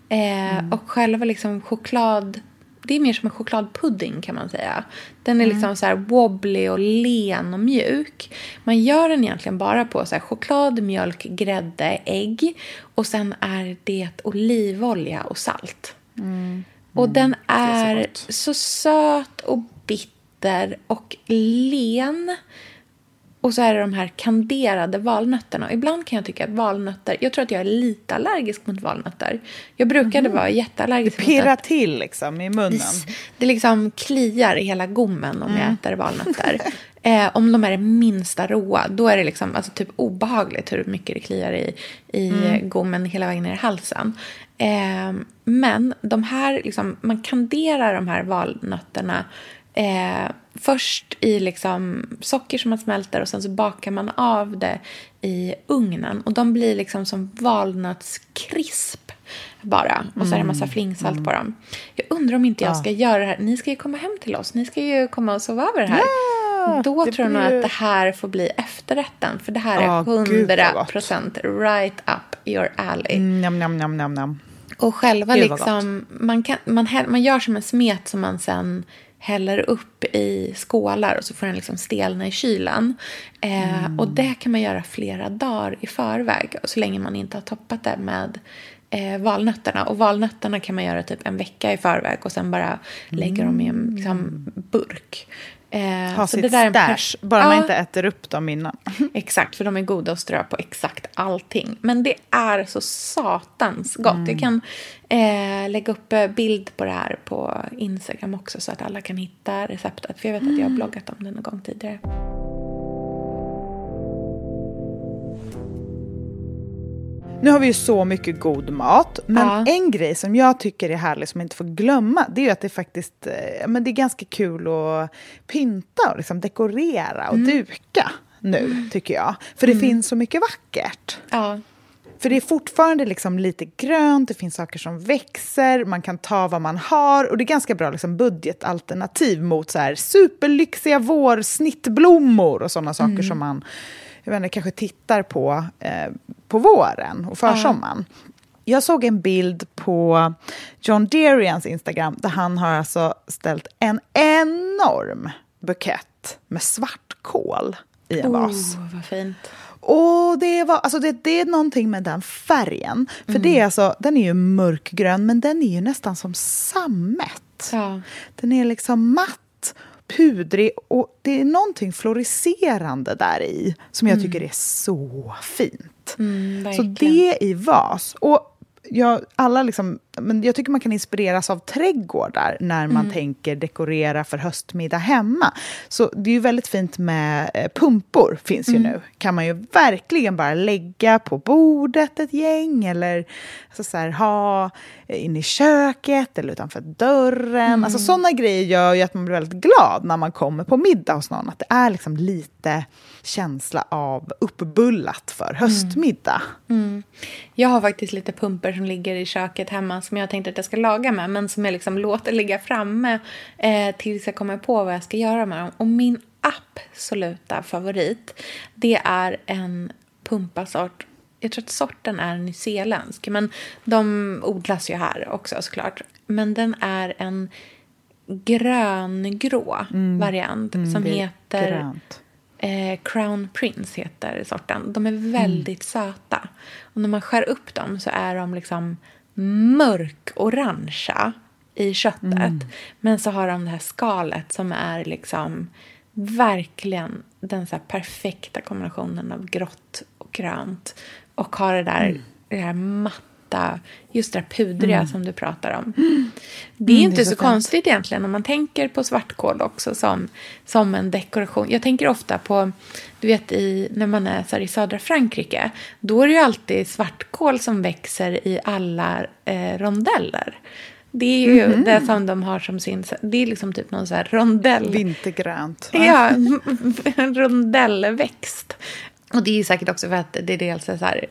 Eh, Och själva liksom choklad... Det är mer som en chokladpudding kan man säga. Den är liksom så här wobbly och len och mjuk. Man gör den egentligen bara på så här choklad, mjölk, grädde, ägg. Och sen är det olivolja och salt. Och den är så är gott. så söt och bitter och len. Och så är det de här kanderade valnötterna. Och ibland kan jag tycka att valnötter... Jag tror att jag är lite allergisk mot valnötter. Jag brukade vara jätteallergisk mot Pirra att till liksom i munnen. det liksom kliar i hela gommen om jag äter valnötter. eh, om de är det minsta råa, då är det liksom, alltså typ obehagligt hur mycket det kliar i, i gommen hela vägen ner i halsen. Eh, men de här, liksom, man kanderar de här valnötterna eh, först i liksom socker som man smälter och sen så bakar man av det i ugnen. Och de blir liksom som valnötskrisp bara. Och så är det en massa flingsalt på dem. Jag undrar om inte jag ska göra det här. Ni ska ju komma hem till oss. Ni ska ju komma och sova över här. Då det tror jag nog att det här får bli efterrätten. För det här Ja, är 100 gott. procent right up your alley. Mm, njam, njam, njam, njam. Och själva liksom, man, kan, man, man gör som en smet som man sen häller upp i skålar och så får den liksom stelna i kylen. Eh, Mm. Och det kan man göra flera dagar i förväg, så länge man inte har toppat det med eh, valnötterna. Och valnötterna kan man göra typ en vecka i förväg och sen bara lägga dem i en liksom, burk. Eh, Ha så sitt det stash, bara man Ja. inte äter upp dem innan. Exakt, för de är goda att strö på exakt allting. Men det är så satans gott. Mm. Jag kan eh, lägga upp eh, bild på det här på Instagram också så att alla kan hitta receptet. För jag vet att jag Mm. har bloggat om det någon gång tidigare. Nu har vi ju så mycket god mat, men Ja. en grej som jag tycker är härlig som man inte får glömma, det är ju att det faktiskt eh, men det är ganska kul att pynta och liksom dekorera och duka nu, tycker jag. För det finns så mycket vackert. Ja, För det är fortfarande liksom lite grönt, det finns saker som växer, man kan ta vad man har och det är ganska bra liksom budgetalternativ mot så här superlyxiga vårsnittblommor och sådana saker som man jag vet inte, kanske tittar på eh, på våren och försommaren. Jag såg en bild på John Derians Instagram där han har alltså ställt en enorm bukett med svartkål i en vas. oh, vad fint. Och det, var, alltså det, det är någonting med den färgen. För det är alltså, den är ju mörkgrön, men den är ju nästan som sammet. Ja. Den är liksom matt, pudrig och det är någonting floriserande där i som jag tycker är så fint. Mm, så det i vas. Och jag, alla liksom, men jag tycker man kan inspireras av trädgårdar när man mm. tänker dekorera för höstmiddag hemma. Så det är ju väldigt fint med eh, pumpor, finns ju mm. nu. kan man ju verkligen bara lägga på bordet ett gäng eller alltså så här, ha in i köket eller utanför dörren. Mm. Alltså sådana grejer gör ju att man blir väldigt glad när man kommer på middag hos någon. Att det är liksom lite känsla av uppbullat för mm. höstmiddag. Mm. Jag har faktiskt lite pumper som ligger i köket hemma som jag tänkte att jag ska laga med men som jag liksom låter ligga framme eh, tills jag kommer på vad jag ska göra med dem. Och min absoluta favorit det är en pumpasort jag tror att sorten är nyzeeländsk, men de odlas ju här också såklart. Men den är en gröngrå mm. variant mm, som heter eh, Crown Prince heter sorten. De är väldigt mm. söta. Och när man skär upp dem så är de liksom mörk-orangea i köttet. Mm. Men så har de det här skalet som är liksom verkligen den så perfekta kombinationen av grått och grönt. Och har det där, mm. det här matta, just det där pudriga mm. som du pratar om. Det är mm, inte det är så, så konstigt egentligen om man tänker på svartkål också som, som en dekoration. Jag tänker ofta på, du vet i, när man är så i södra Frankrike, då är det ju alltid svartkål som växer i alla eh, rondeller. Det är ju mm -hmm. det som de har som sin... Det är liksom typ någon så här rondell... Vintergrönt. Ja, en rondellväxt. Och det är säkert också för att det är dels är så här,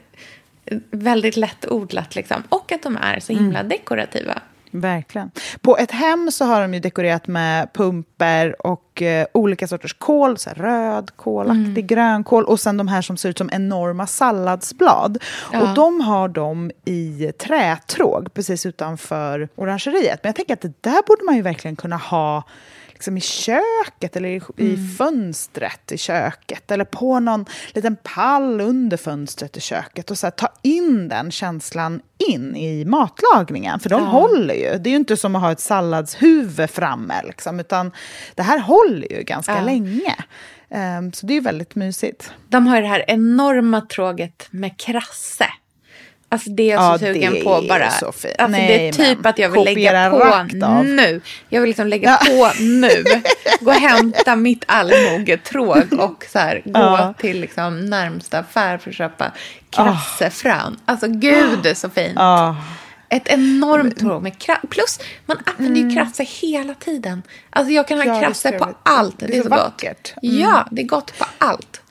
väldigt lätt odlat liksom. Och att de är så himla mm. dekorativa. Verkligen. På ett hem så har de ju dekorerat med pumper och eh, olika sorters kål. Så röd, kolaktig, mm. grönkål och sen de här som ser ut som enorma salladsblad. Ja. Och de har de i trätråg precis utanför orangeriet. Men jag tänker att det där borde man ju verkligen kunna ha liksom i köket eller i, mm. i fönstret i köket eller på någon liten pall under fönstret i köket och så här, ta in den känslan in i matlagningen, för de ja. håller ju. Det är ju inte som att ha ett salladshuvud framme, liksom, utan det här håller ju ganska ja. länge. Um, så det är väldigt mysigt. De har det här enorma tråget med krasse Alltså det är jag så ja, sugen på bara. Så fint. Alltså Nej, det är typ att jag vill lägga på nu. Jag vill liksom lägga ja. på nu. Gå och hämta mitt allmogetråg och så här, gå ja. till liksom närmsta affär för att köpa krassefrön. Oh. Alltså gud så fint. Oh. Ett enormt tråg med krasse. Plus man använder mm. ju krasse hela tiden. Alltså jag kan ha ja, krasse på allt. Det är, det är så, så gott. Mm. Ja, det är gott på allt.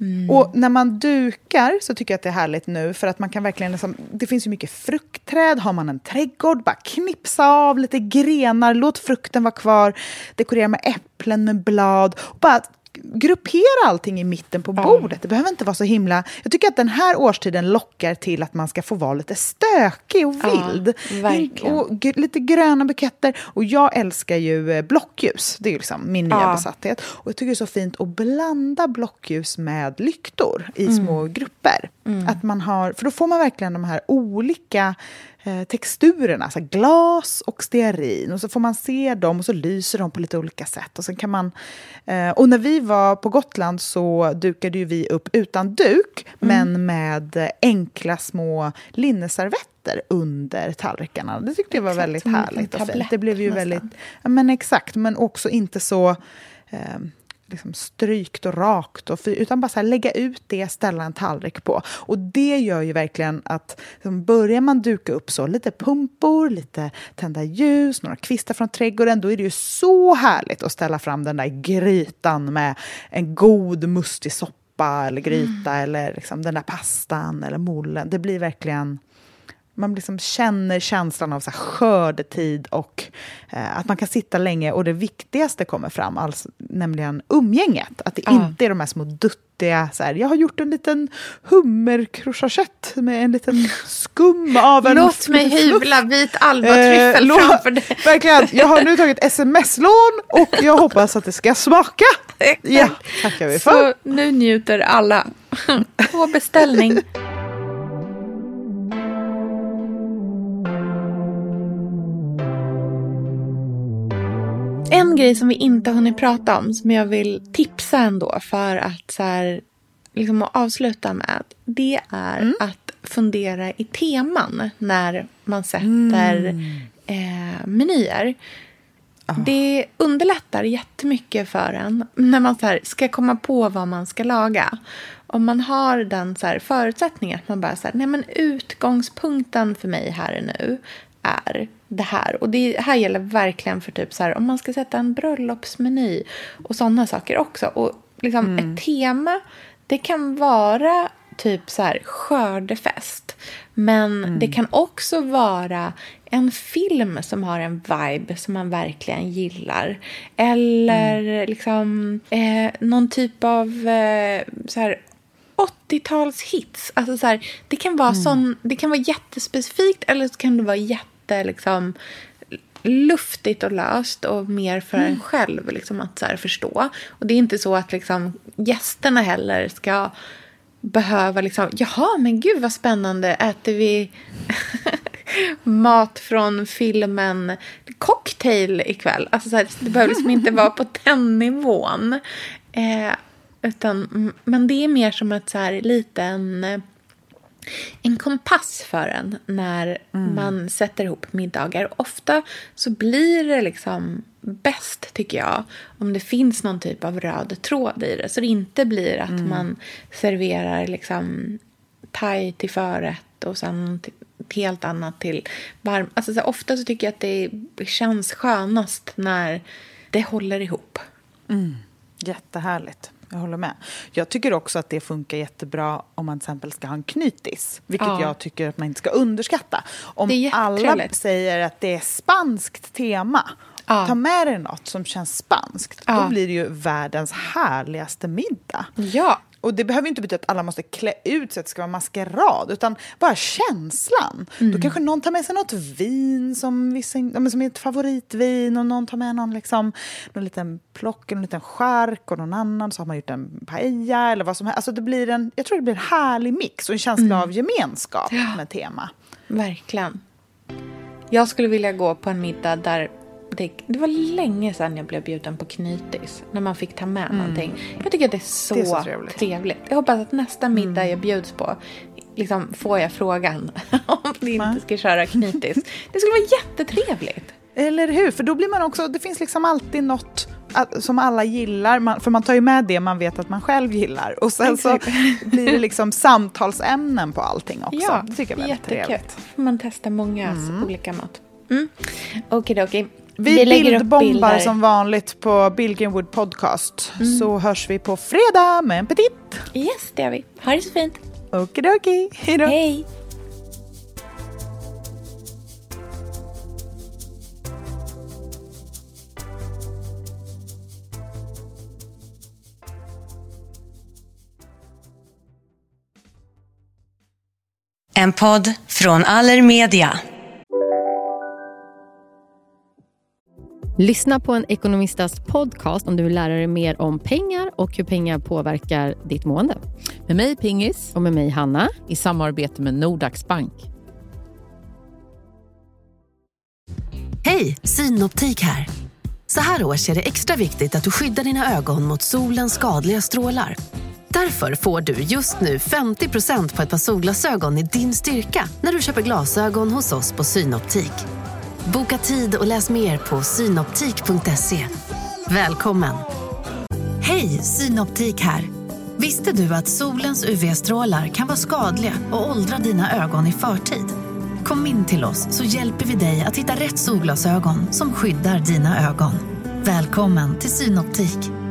Mm. Och när man dukar så tycker jag att det är härligt nu för att man kan verkligen liksom, det finns ju mycket fruktträd, har man en trädgård, bara knipsa av lite grenar, låt frukten vara kvar, dekorera med äpplen med blad, och bara gruppera allting i mitten på bordet. Det behöver inte vara så himla... Jag tycker att den här årstiden lockar till att man ska få vara lite stökig och vild. Ja, och lite gröna buketter. Och jag älskar ju eh, blockljus. Det är liksom min nya ja. besatthet. Och jag tycker det är så fint att blanda blockljus med lyktor i mm. små grupper. Mm. Att man har, för då får man verkligen de här olika Eh, texturerna, så glas och stearin. Och så får man se dem och så lyser de på lite olika sätt. Och, sen kan man, eh, och när vi var på Gotland så dukade vi upp utan duk, mm. men med enkla små linneservetter under tallrikarna. Det tyckte jag var exakt, väldigt härligt och fint. Det blev ju nästan. väldigt, ja, men exakt, men också inte så eh, liksom strykt och rakt, och utan bara lägga ut det, ställa en tallrik på. Och det gör ju verkligen att liksom, börjar man duka upp så, lite pumpor, lite tända ljus, några kvistar från trädgården, då är det ju så härligt att ställa fram den där grytan med en god mustig soppa eller gryta mm. eller liksom den där pastan eller mollen. Det blir verkligen man liksom känner känslan av så här skördetid och eh, att man kan sitta länge. Och det viktigaste kommer fram, alltså, nämligen umgänget. Att det ja. inte är de här små duttiga... Så här, jag har gjort en liten hummercrochette med en liten skum av en... Låt mig hyvla vit albatryffel eh, framför dig. Verkligen. Jag har nu tagit sms-lån och jag hoppas att det ska smaka. Ja, tackar vi för. Så nu njuter alla. På beställning. En grej som vi inte har hunnit prata om som jag vill tipsa ändå för att så här, liksom avsluta med. Det är mm. att fundera i teman när man sätter mm. eh, menyer. Oh. Det underlättar jättemycket för en när man så här, ska komma på vad man ska laga. Om man har den så här, förutsättningen att man bara så här, nej men utgångspunkten för mig här och nu är det här. Och det här gäller verkligen för typ så här, om man ska sätta en bröllopsmeny och sådana saker också. Och liksom mm. ett tema, det kan vara typ så här skördefest. Men mm. det kan också vara en film som har en vibe som man verkligen gillar. Eller mm. liksom eh, någon typ av eh, så här 80-talshits. Alltså så här, det, kan vara mm. sån, det kan vara jättespecifikt eller så kan det vara jätte liksom, luftigt och löst och mer för mm. en själv liksom, att så här, förstå. Och det är inte så att liksom, gästerna heller ska behöva liksom, jaha men gud vad spännande, äter vi mat från filmen Cocktail ikväll? Alltså så här, det behöver liksom inte vara på den nivån. Eh, utan, men det är mer som ett så här liten en kompass för en när mm. man sätter ihop middagar. Ofta så blir det liksom bäst, tycker jag, om det finns någon typ av röd tråd i det. Så det inte blir att mm. man serverar liksom thai till förrätt och sen något helt annat till varm. Alltså så ofta så tycker jag att det känns skönast när det håller ihop. Mm. Jättehärligt. Jag håller med. Jag tycker också att det funkar jättebra om man till exempel ska ha en knytis. Vilket ja. jag tycker att man inte ska underskatta. Om alla säger att det är spanskt tema Ja. Ta med dig något som känns spanskt. Ja. Då blir det ju världens härligaste middag. Ja. Och det behöver inte betyda att alla måste klä ut sig att det ska vara maskerad, utan bara känslan. Mm. Då kanske någon tar med sig något vin som, vissa, som är ett favoritvin och någon tar med någon, liksom, någon liten plock, någon liten skärk och någon annan så har man gjort en paella eller vad som helst. Alltså det blir en, jag tror det blir en härlig mix och en känsla mm. av gemenskap ja. med tema. Verkligen. Jag skulle vilja gå på en middag där det, det, var länge sedan jag blev bjuden på knytis. När man fick ta med mm. någonting. Jag tycker att det är så, det är så trevligt. trevligt. Jag hoppas att nästa middag mm. jag bjuds på liksom, får jag frågan om vi inte ska köra knytis. Det skulle vara jättetrevligt. Eller hur? För då blir man också, det finns liksom alltid något som alla gillar, man, för man tar ju med det man vet att man själv gillar. Och sen så blir det liksom samtalsämnen på allting också. Ja, det tycker jag är väldigt jättekul. trevligt. Man testar många mm. olika mat. Mm. Okej, okej. Vi, vi bildbombar som vanligt på Billgrenwood Podcast. Mm. Så hörs vi på fredag med en petit. Yes, det gör vi. Ha det så fint. Okidoki. Hej då. Hej. En podd från Allermedia. Lyssna på en ekonomistas podcast om du vill lära dig mer om pengar och hur pengar påverkar ditt mående. Med mig Pingis. Och med mig Hanna. I samarbete med Nordax Bank. Hej, Synoptik här. Så här års är det extra viktigt att du skyddar dina ögon mot solens skadliga strålar. Därför får du just nu 50% på ett par solglasögon i din styrka när du köper glasögon hos oss på Synoptik. Boka tid och läs mer på synoptik.se. Välkommen! Hej, Synoptik här. Visste du att solens UV-strålar kan vara skadliga och åldra dina ögon i förtid? Kom in till oss så hjälper vi dig att hitta rätt solglasögon som skyddar dina ögon. Välkommen till Synoptik.